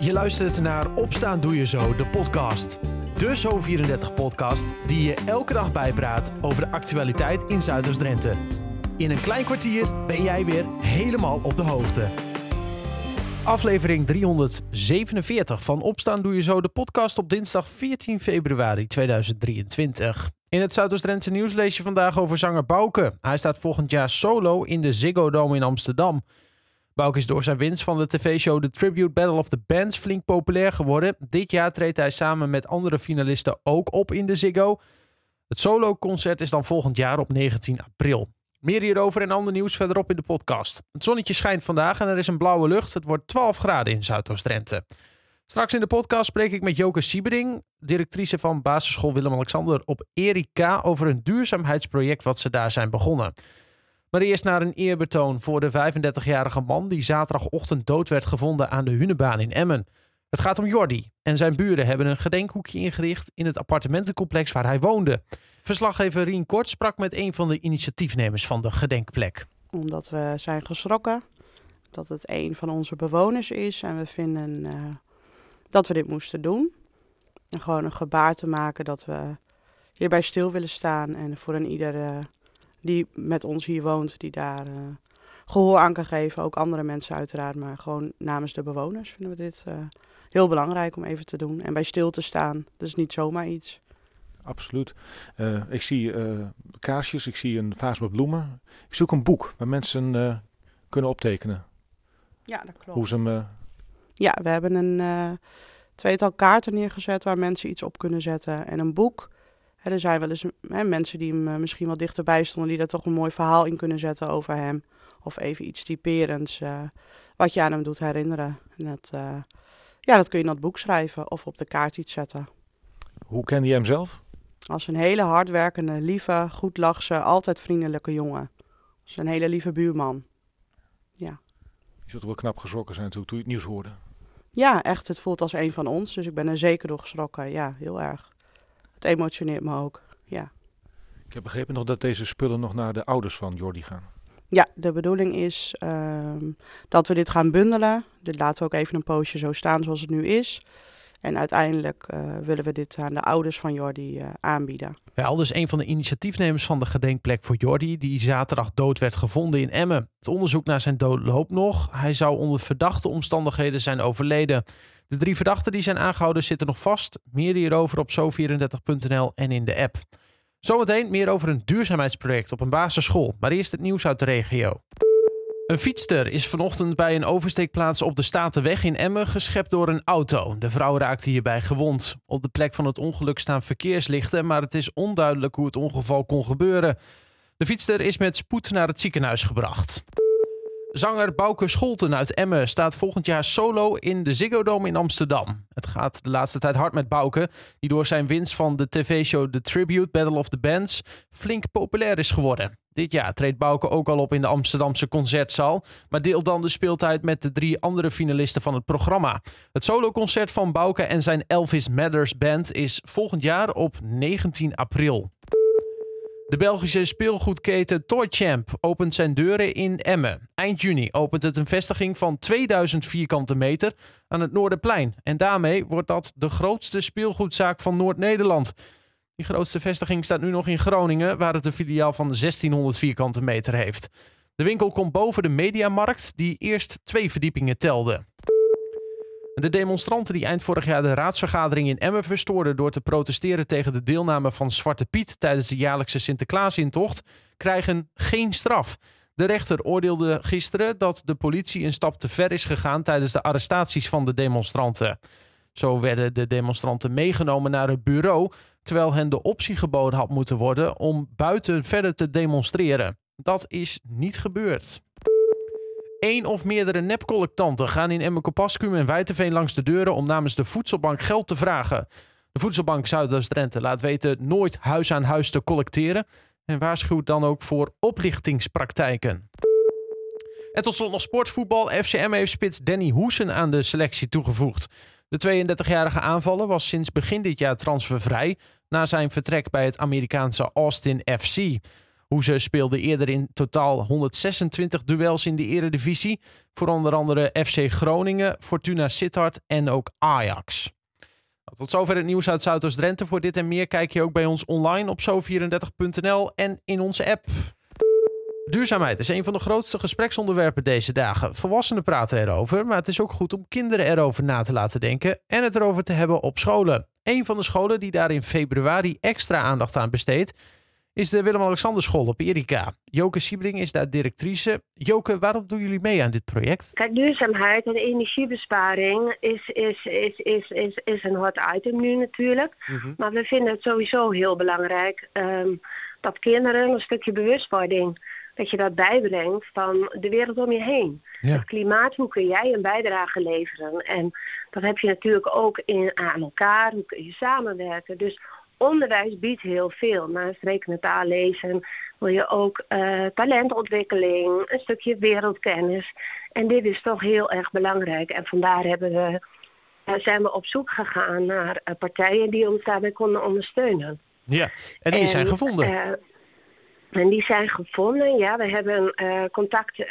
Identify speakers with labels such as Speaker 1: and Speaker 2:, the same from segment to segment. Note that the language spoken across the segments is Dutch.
Speaker 1: Je luistert naar Opstaan Doe Je Zo, de podcast. De Zo34-podcast die je elke dag bijpraat over de actualiteit in Zuiders-Drenthe. In een klein kwartier ben jij weer helemaal op de hoogte. Aflevering 347 van Opstaan Doe Je Zo, de podcast op dinsdag 14 februari 2023. In het Zuidoost-Drentse nieuws lees je vandaag over zanger Bouke. Hij staat volgend jaar solo in de Ziggo Dome in Amsterdam. Bouke is door zijn winst van de tv-show The Tribute Battle of the Bands flink populair geworden. Dit jaar treedt hij samen met andere finalisten ook op in de Ziggo. Het solo-concert is dan volgend jaar op 19 april. Meer hierover en ander nieuws verderop in de podcast. Het zonnetje schijnt vandaag en er is een blauwe lucht. Het wordt 12 graden in Zuidoost-Drenthe. Straks in de podcast spreek ik met Joke Siebering, directrice van basisschool Willem-Alexander op Erika, over een duurzaamheidsproject wat ze daar zijn begonnen. Maar eerst naar een eerbetoon voor de 35-jarige man die zaterdagochtend dood werd gevonden aan de Hunebaan in Emmen. Het gaat om Jordi en zijn buren hebben een gedenkhoekje ingericht in het appartementencomplex waar hij woonde. Verslaggever Rien Kort sprak met een van de initiatiefnemers van de gedenkplek.
Speaker 2: Omdat we zijn geschrokken dat het een van onze bewoners is en we vinden uh, dat we dit moesten doen. En gewoon een gebaar te maken dat we hierbij stil willen staan en voor een ieder uh, die met ons hier woont, die daar uh, gehoor aan kan geven. Ook andere mensen uiteraard, maar gewoon namens de bewoners vinden we dit uh, heel belangrijk om even te doen. En bij stil te staan, dat is niet zomaar iets.
Speaker 3: Absoluut. Uh, ik zie kaarsjes, ik zie een vaas met bloemen. Ik zoek een boek waar mensen kunnen optekenen.
Speaker 2: Ja, dat klopt.
Speaker 3: Hoe ze hem...
Speaker 2: Ja, we hebben een tweetal kaarten neergezet waar mensen iets op kunnen zetten. En een boek er zijn wel eens hè, mensen die hem misschien wel dichterbij stonden, die daar toch een mooi verhaal in kunnen zetten over hem. Of even iets typerends uh, wat je aan hem doet herinneren. En dat, uh, ja, dat kun je in dat boek schrijven of op de kaart iets zetten.
Speaker 3: Hoe kende je hem zelf?
Speaker 2: Als een hele hardwerkende, lieve, goed lachse, altijd vriendelijke jongen. Als een hele lieve buurman. Ja.
Speaker 3: Je zult wel knap geschrokken zijn toen je het nieuws hoorde.
Speaker 2: Ja, echt. Het voelt als een van ons. Dus ik ben er zeker door geschrokken. Ja, heel erg het emotioneert me ook. Ja.
Speaker 3: Ik heb begrepen nog dat deze spullen nog naar de ouders van Jordi gaan.
Speaker 2: Ja, de bedoeling is um, dat we dit gaan bundelen. Dit laten we ook even een poosje zo staan zoals het nu is. En uiteindelijk uh, willen we dit aan de ouders van Jordi uh, aanbieden.
Speaker 1: Ja, al dus een van de initiatiefnemers van de gedenkplek voor Jordi, die zaterdag dood werd gevonden in Emmen. Het onderzoek naar zijn dood loopt nog. Hij zou onder verdachte omstandigheden zijn overleden. De drie verdachten die zijn aangehouden zitten nog vast. Meer hierover op zo34.nl en in de app. Zometeen meer over een duurzaamheidsproject op een basisschool. Maar eerst het nieuws uit de regio. Een fietster is vanochtend bij een oversteekplaats op de Statenweg in Emmen geschept door een auto. De vrouw raakte hierbij gewond. Op de plek van het ongeluk staan verkeerslichten, maar het is onduidelijk hoe het ongeval kon gebeuren. De fietster is met spoed naar het ziekenhuis gebracht. Zanger Bouke Scholten uit Emmen staat volgend jaar solo in de Ziggo Dome in Amsterdam. Het gaat de laatste tijd hard met Bouke, die door zijn winst van de tv-show The Tribute Battle of the Bands flink populair is geworden. Dit jaar treedt Bouke ook al op in de Amsterdamse concertzaal, maar deelt dan de speeltijd met de drie andere finalisten van het programma. Het soloconcert van Bouke en zijn Elvis Matters Band is volgend jaar op 19 april. De Belgische speelgoedketen Toychamp opent zijn deuren in Emmen. Eind juni opent het een vestiging van 2000 vierkante meter aan het Noorderplein. En daarmee wordt dat de grootste speelgoedzaak van Noord-Nederland. Die grootste vestiging staat nu nog in Groningen, waar het een filiaal van 1600 vierkante meter heeft. De winkel komt boven de Mediamarkt, die eerst twee verdiepingen telde. De demonstranten die eind vorig jaar de raadsvergadering in Emmen verstoorden door te protesteren tegen de deelname van Zwarte Piet tijdens de jaarlijkse Sinterklaasintocht, krijgen geen straf. De rechter oordeelde gisteren dat de politie een stap te ver is gegaan tijdens de arrestaties van de demonstranten. Zo werden de demonstranten meegenomen naar het bureau, terwijl hen de optie geboden had moeten worden om buiten verder te demonstreren. Dat is niet gebeurd. Eén of meerdere nepcollectanten gaan in Emmekopaskum en Wijtenveen langs de deuren om namens de voedselbank geld te vragen. De voedselbank Zuidoost-Drenthe laat weten nooit huis aan huis te collecteren en waarschuwt dan ook voor oplichtingspraktijken. En tot slot nog sportvoetbal. FCM heeft spits Danny Hoesen aan de selectie toegevoegd. De 32-jarige aanvaller was sinds begin dit jaar transfervrij na zijn vertrek bij het Amerikaanse Austin FC. Hoeze speelde eerder in totaal 126 duels in de eredivisie. Voor onder andere FC Groningen, Fortuna Sittard en ook Ajax. Nou, tot zover het nieuws uit Zuidoost-Drenthe. Voor dit en meer kijk je ook bij ons online op zo34.nl en in onze app. Duurzaamheid is een van de grootste gespreksonderwerpen deze dagen. Volwassenen praten erover, maar het is ook goed om kinderen erover na te laten denken en het erover te hebben op scholen. Een van de scholen die daar in februari extra aandacht aan besteedt, is de Willem-Alexander School op Erika. Joke Siebring is daar directrice. Joke, waarom doen jullie mee aan dit project?
Speaker 4: Kijk, duurzaamheid en energiebesparing is, is, is, is, is, is een hot item nu natuurlijk.
Speaker 1: Mhm.
Speaker 4: Maar we vinden het sowieso heel belangrijk ehm, dat kinderen een stukje bewustwording, dat je dat bijbrengt van de wereld om je heen.
Speaker 1: Ja.
Speaker 4: Het klimaat, hoe kun jij een bijdrage leveren? En dat heb je natuurlijk ook in, aan elkaar, hoe kun je samenwerken. Dus onderwijs biedt heel veel. Naast rekenen, taal, lezen wil je ook eh, talentontwikkeling, een stukje wereldkennis. En dit is toch heel erg belangrijk. En vandaar hebben we, eh, zijn we op zoek gegaan naar eh, partijen die ons daarbij konden ondersteunen.
Speaker 1: Ja, en die zijn gevonden.
Speaker 4: en die zijn gevonden, ja. We hebben contact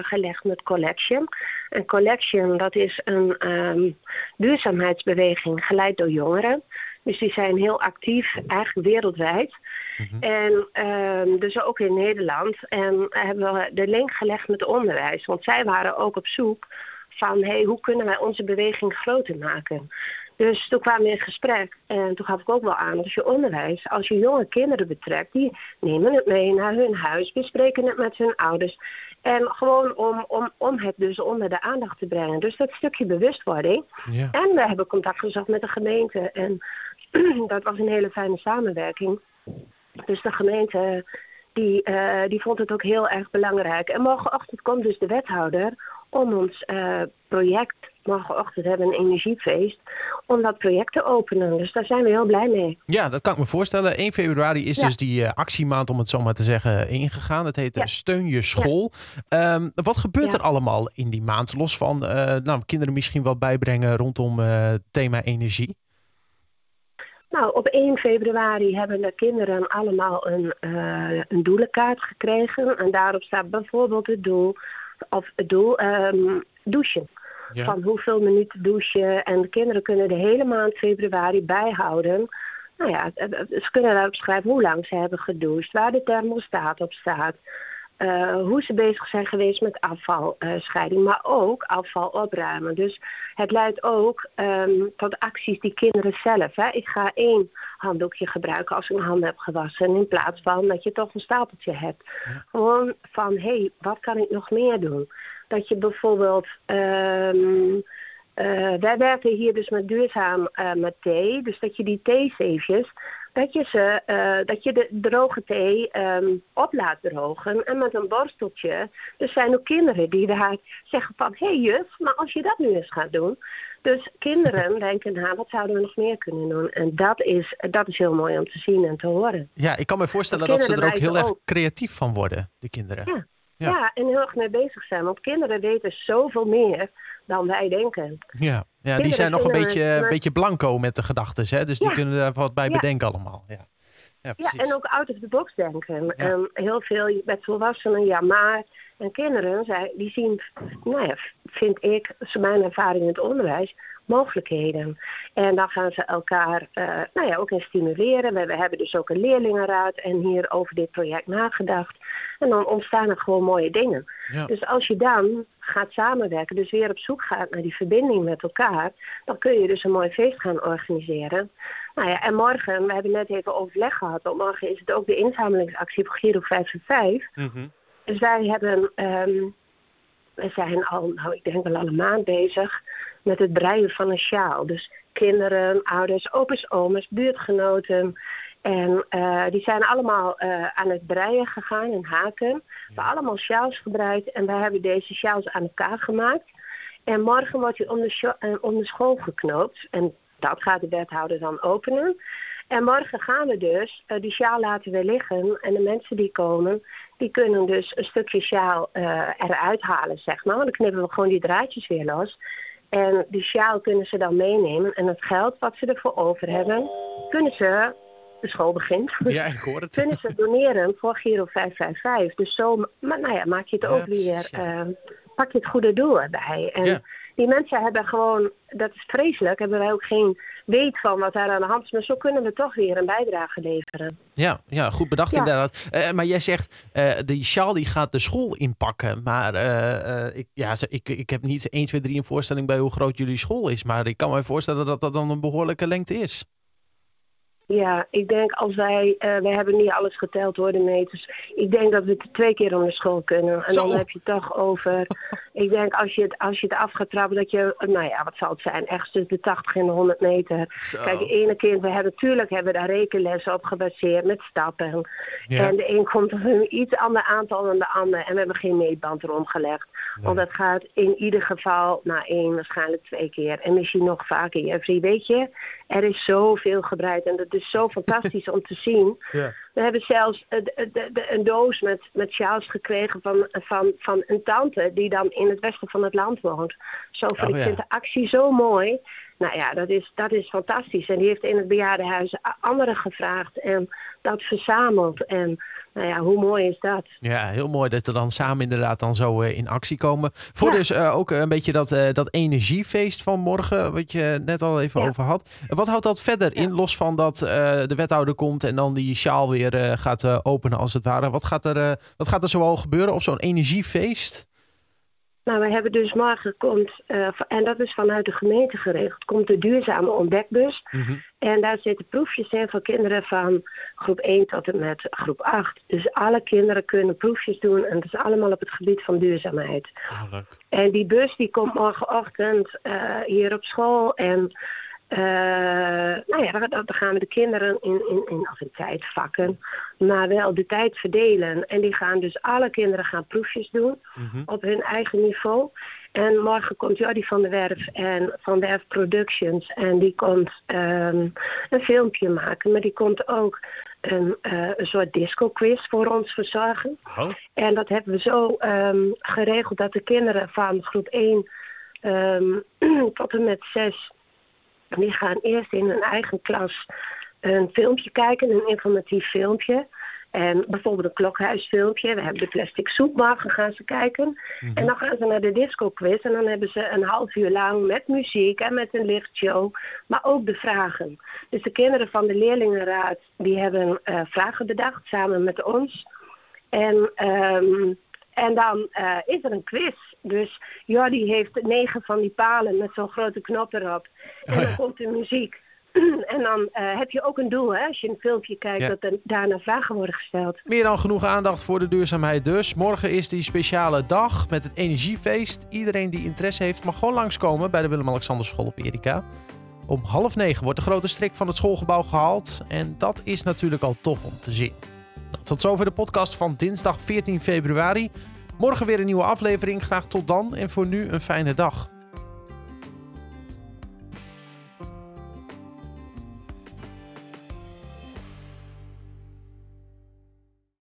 Speaker 4: gelegd met Collection. En Collection, dat is een ehm, duurzaamheidsbeweging geleid door jongeren. Dus die zijn heel actief, eigenlijk wereldwijd.
Speaker 1: Mhm.
Speaker 4: En ehm, dus ook in Nederland. En hebben we de link gelegd met onderwijs. Want zij waren ook op zoek van, hey, hoe kunnen wij onze beweging groter maken? Dus toen kwamen we in gesprek en toen gaf ik ook wel aan, als je onderwijs, als je jonge kinderen betrekt, die nemen het mee naar hun huis, bespreken het met hun ouders. En gewoon om, om, om het dus onder de aandacht te brengen. Dus dat stukje bewustwording.
Speaker 1: Ja.
Speaker 4: En we hebben contact gezocht met de gemeente. En dat was een hele fijne samenwerking. Dus de gemeente die, eh, die vond het ook heel erg belangrijk. En morgenochtend komt dus de wethouder om ons eh, project, morgenochtend hebben we een energiefeest, om dat project te openen. Dus daar zijn we heel blij mee.
Speaker 1: ja, dat kan ik me voorstellen. 1 februari is
Speaker 4: Ja.
Speaker 1: dus die eh, actiemaand, om het zo maar te zeggen, ingegaan. Het heet
Speaker 4: Ja.
Speaker 1: Steun je school. Ehm, wat gebeurt er allemaal in die maand? Los van nou, kinderen misschien wel bijbrengen rondom thema energie.
Speaker 4: Nou, op 1 februari hebben de kinderen allemaal een, eh, een doelenkaart gekregen. En daarop staat bijvoorbeeld het doel, of het doel ehm, douchen.
Speaker 1: Ja.
Speaker 4: Van hoeveel minuten douchen. En de kinderen kunnen de hele maand februari bijhouden. Nou ja, ze kunnen daarop schrijven hoe lang ze hebben gedoucht, waar de thermostaat op staat. Eh, hoe ze bezig zijn geweest met afvalscheiding, maar ook afval opruimen. Dus het leidt ook ehm, tot acties die kinderen zelf. Hè. Ik ga één handdoekje gebruiken als ik mijn handen heb gewassen. In plaats van dat je toch een stapeltje hebt.
Speaker 1: Ja.
Speaker 4: Gewoon van, hé, hey, wat kan ik nog meer doen? Dat je bijvoorbeeld... ehm, eh, wij werken hier dus met duurzaam eh, met thee. Dus dat je die theezeefjes, dat je, ze, eh, dat je de droge thee ehm, op laat drogen. En met een borsteltje. Er zijn ook kinderen die daar zeggen van... Hé hey juf, maar als je dat nu eens gaat doen... Dus kinderen denken, nou, wat zouden we nog meer kunnen doen? En dat is, dat is heel mooi om te zien en te horen.
Speaker 1: Ja, ik kan me voorstellen dat ze er ook heel erg creatief van worden, de kinderen.
Speaker 4: Ja.
Speaker 1: Ja.
Speaker 4: Ja. en heel erg mee bezig zijn. Want kinderen weten zoveel meer dan wij denken.
Speaker 1: Ja, ja die zijn nog een beetje, een beetje blanco met de gedachten, hè? dus die
Speaker 4: Ja.
Speaker 1: kunnen daar wat bij
Speaker 4: Ja.
Speaker 1: bedenken allemaal. Ja, ja
Speaker 4: en ook out of the box denken. En heel veel met volwassenen, ja maar. En kinderen, zij, die zien, nou ja, vind ik, is mijn ervaring in het onderwijs, mogelijkheden. En dan gaan ze elkaar, eh, nou ja, ook in stimuleren. We, we hebben dus ook een leerlingenraad en hier over dit project nagedacht. En dan ontstaan er gewoon mooie dingen.
Speaker 1: Ja.
Speaker 4: Dus als je dan gaat samenwerken, dus weer op zoek gaat naar die verbinding met elkaar, dan kun je dus een mooi feest gaan organiseren. Nou ja, en morgen, we hebben net even overleg gehad, want morgen is het ook de inzamelingsactie voor Giro 5 en 5.
Speaker 1: Mhm.
Speaker 4: Dus wij hebben, ehm, we zijn al, nou ik denk wel al een maand bezig met het breien van een sjaal. Dus kinderen, ouders, opa's, oma's, buurtgenoten. En eh, die zijn allemaal eh, aan het breien gegaan en haken. We hebben allemaal sjaals gebreid en wij hebben deze sjaals aan elkaar gemaakt. En morgen wordt hij om de, eh, om de school geknoopt. En dat gaat de wethouder dan openen. En morgen gaan we dus die sjaal laten we liggen. En de mensen die komen, die kunnen dus een stukje sjaal eruit halen, zeg maar. Dan knippen we gewoon die draadjes weer los. En die sjaal kunnen ze dan meenemen. En het geld wat ze ervoor over hebben, kunnen ze de school begint,
Speaker 1: Ja, ik hoor het.
Speaker 4: kunnen ze doneren voor Giro 555. Dus zo maar, nou ja, maak je het
Speaker 1: Ja,
Speaker 4: ook
Speaker 1: precies,
Speaker 4: weer,
Speaker 1: ja.
Speaker 4: eh, pak je het goede doel erbij. En
Speaker 1: Ja.
Speaker 4: Die mensen hebben gewoon, dat is vreselijk, hebben wij ook geen weet van wat daar aan de hand is. Maar zo kunnen we toch weer een bijdrage leveren.
Speaker 1: Ja, ja goed bedacht
Speaker 4: Ja.
Speaker 1: inderdaad. Eh, maar jij zegt, eh die sjaal die gaat de school inpakken. Maar eh, eh, ik, ja, ik, ik heb niet 1, 2, 3 een voorstelling bij hoe groot jullie school is. Maar ik kan me voorstellen dat dat dan een behoorlijke lengte is.
Speaker 4: Ja, ik denk als wij, eh wij hebben niet alles geteld hoor, de meters. Ik denk dat we het twee keer om de school kunnen. En
Speaker 1: Zo.
Speaker 4: dan heb je het toch over, ik denk als je het, als je het af gaat trappen, dat je, nou ja, wat zal het zijn, echt tussen de 80 en de 100 meter.
Speaker 1: Zo.
Speaker 4: Kijk, de ene kind, we hebben natuurlijk hebben we daar rekenlessen op gebaseerd met stappen.
Speaker 1: Ja.
Speaker 4: En de een komt op een iets ander aantal dan de ander. En we hebben geen meetband erom gelegd. Want dat gaat in ieder geval na één, waarschijnlijk twee keer. En misschien nog vaker, Jeffrey. Weet je, er is zoveel gebreid. En dat is zo fantastisch om te zien.
Speaker 1: Ja.
Speaker 4: We hebben zelfs de- de- de- een doos met, met sjaals gekregen van, van, van een tante die dan in het westen van het land woont. Zo
Speaker 1: Oh,
Speaker 4: ik
Speaker 1: ja.
Speaker 4: vind de actie zo mooi. Nou ja, dat is, dat is fantastisch. En die heeft in het bejaardenhuis anderen gevraagd en dat verzameld. En nou ja, hoe mooi is dat?
Speaker 1: Ja, heel mooi dat we dan samen inderdaad dan zo eh, in actie komen. Voor
Speaker 4: Ja.
Speaker 1: dus eh, ook een beetje dat, eh, dat energiefeest van morgen, wat je net al even
Speaker 4: Ja.
Speaker 1: over had. Wat houdt dat verder in, los van dat de wethouder komt en dan die sjaal weer gaat openen als het ware. Wat gaat er, wat gaat er zoal gebeuren op zo'n energiefeest?
Speaker 4: Nou, we hebben dus morgen komt, eh, en dat is vanuit de gemeente geregeld, komt de duurzame ontdekbus. En daar zitten proefjes in van kinderen van groep 1 tot en met groep 8. Dus alle kinderen kunnen proefjes doen en dat is allemaal op het gebied van duurzaamheid.
Speaker 1: Oh, leuk.
Speaker 4: En die bus die komt morgenochtend eh, hier op school. En eh, nou ja, dan, gaan we de kinderen in, in, in, of in tijdvakken, maar wel de tijd verdelen. En die gaan dus alle kinderen gaan proefjes doen
Speaker 1: Mhm.
Speaker 4: op hun eigen niveau. En morgen komt Jordi van der Werf en van Werf Productions. En die komt ehm, een filmpje maken. Maar die komt ook een, eh, een soort disco quiz voor ons verzorgen.
Speaker 1: Oh.
Speaker 4: En dat hebben we zo ehm, geregeld dat de kinderen van groep 1 ehm, tot en met 6... die gaan eerst in hun eigen klas een filmpje kijken, een informatief filmpje... En bijvoorbeeld een klokhuisfilmpje. We hebben de plastic soepwagen gaan ze kijken.
Speaker 1: Mhm.
Speaker 4: En dan gaan ze naar de disco quiz. En dan hebben ze een half uur lang met muziek en met een lichtshow. Maar ook de vragen. Dus de kinderen van de leerlingenraad die hebben eh, vragen bedacht samen met ons. En, ehm, en dan eh, is er een quiz. Dus Jordi heeft negen van die palen met zo'n grote knop erop. En
Speaker 1: Oh
Speaker 4: dan komt de muziek. En dan eh, heb je ook een doel, hè? Als je een filmpje kijkt,
Speaker 1: Ja.
Speaker 4: dat er daarna vragen worden gesteld.
Speaker 1: Meer dan genoeg aandacht voor de duurzaamheid dus. Morgen is die speciale dag met het energiefeest. Iedereen die interesse heeft mag gewoon langskomen bij de Willem-Alexander School op Erika. Om half negen wordt de grote strik van het schoolgebouw gehaald. En dat is natuurlijk al tof om te zien. Tot zover de podcast van dinsdag 14 februari. Morgen weer een nieuwe aflevering. Graag tot dan en voor nu een fijne dag.